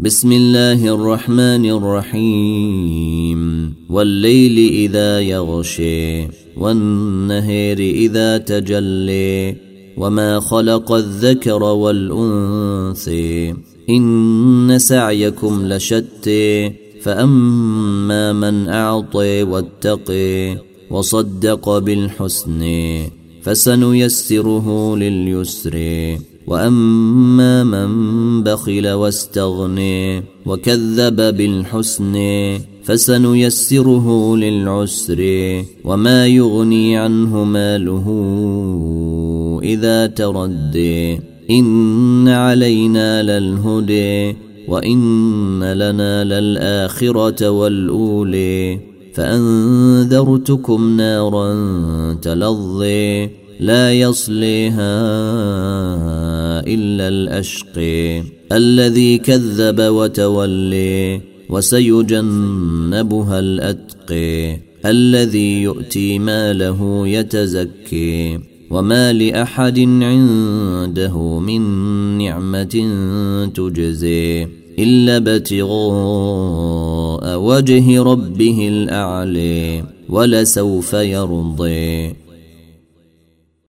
بسم الله الرحمن الرحيم. والليل إذا يغشي والنهير إذا تجلي وما خلق الذكر والانثي إن سعيكم لشتي فأما من اعطي واتقي وصدق بالحسن فسنيسره لليسر. وأما من بخل واستغني وكذب بالحسن فسنيسره للعسر. وما يغني عنه ماله إذا تردي إن علينا للهدي وإن لنا للآخرة والاولي فأنذرتكم نارا تلظي لا يصليها إلا الأشقي الذي كذب وتولي وسيجنبها الأتقي الذي يؤتي ماله يتزكي وما لأحد عنده من نعمة تجزي إلا ابتغاء وجه ربه الاعلي ولسوف يرضي.